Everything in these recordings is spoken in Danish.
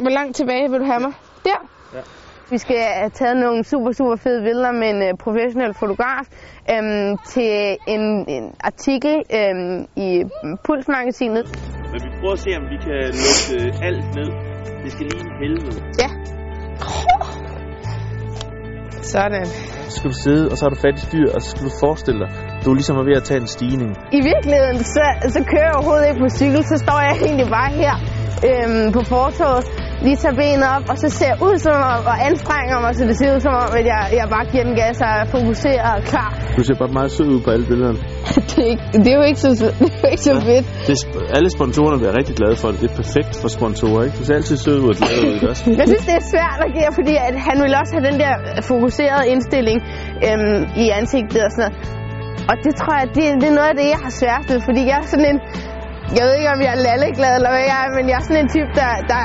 Hvor langt tilbage vil du have mig? Der? Ja. Vi skal have taget nogle super, super fede billeder med en uh, professionel fotograf øhm, til en, en artikel øhm, i Pulsmagasinet. Men vi prøver at se, om vi kan lukke alt ned. Det skal lige helvede. Ja. Sådan. Så skal du sidde, og så har du fat i styr, og så skal du forestille dig, du er ligesom ved at tage en stigning. I virkeligheden, så, så kører jeg overhovedet ikke på cykel, så står jeg egentlig bare her øhm, på fortoget, lige tager benet op, og så ser ud som om, og anstrenger mig, så det ser ud som om, at jeg, jeg bare giver den gas og er fokuseret og klar. Du ser bare meget sød ud på alle billederne. det, er ikke, det er jo ikke så, det er jo ikke så fedt. Det alle sponsorerne bliver rigtig glade for det. Det er perfekt for sponsorer, ikke? Du ser altid sød ud og glad ud, også? Jeg synes, det er svært at give, fordi at han vil også have den der fokuserede indstilling øhm, i ansigtet og sådan noget. Og det tror jeg, det, det er noget af det, jeg har svært ved, fordi jeg er sådan en... Jeg ved ikke, om jeg er lalleglad eller hvad jeg er, men jeg er sådan en type, der, der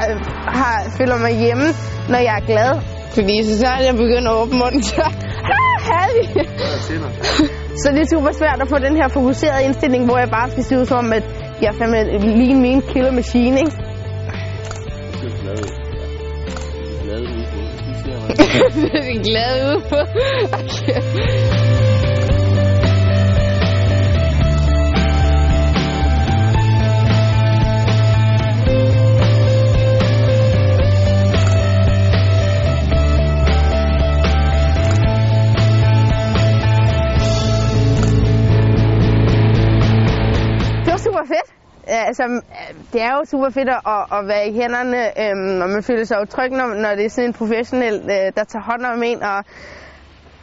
har, føler mig hjemme, når jeg er glad. Fordi så snart jeg begynder at åbne munden, så... Herlig! Så det er super svært at få den her fokuserede indstilling, hvor jeg bare skal se ud som om, at jeg er fandme lige min killer machine, ikke? Er ser det er glad ud på. Okay. Ja, altså, det er jo super fedt at, at være i hænderne, øhm, og man føler sig jo tryg, når, når det er sådan en professionel, øh, der tager hånd om en, og,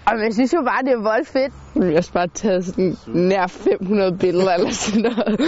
og man synes jo bare, det er vold fedt. Vi har også bare taget sådan nær 500 billeder eller sådan noget.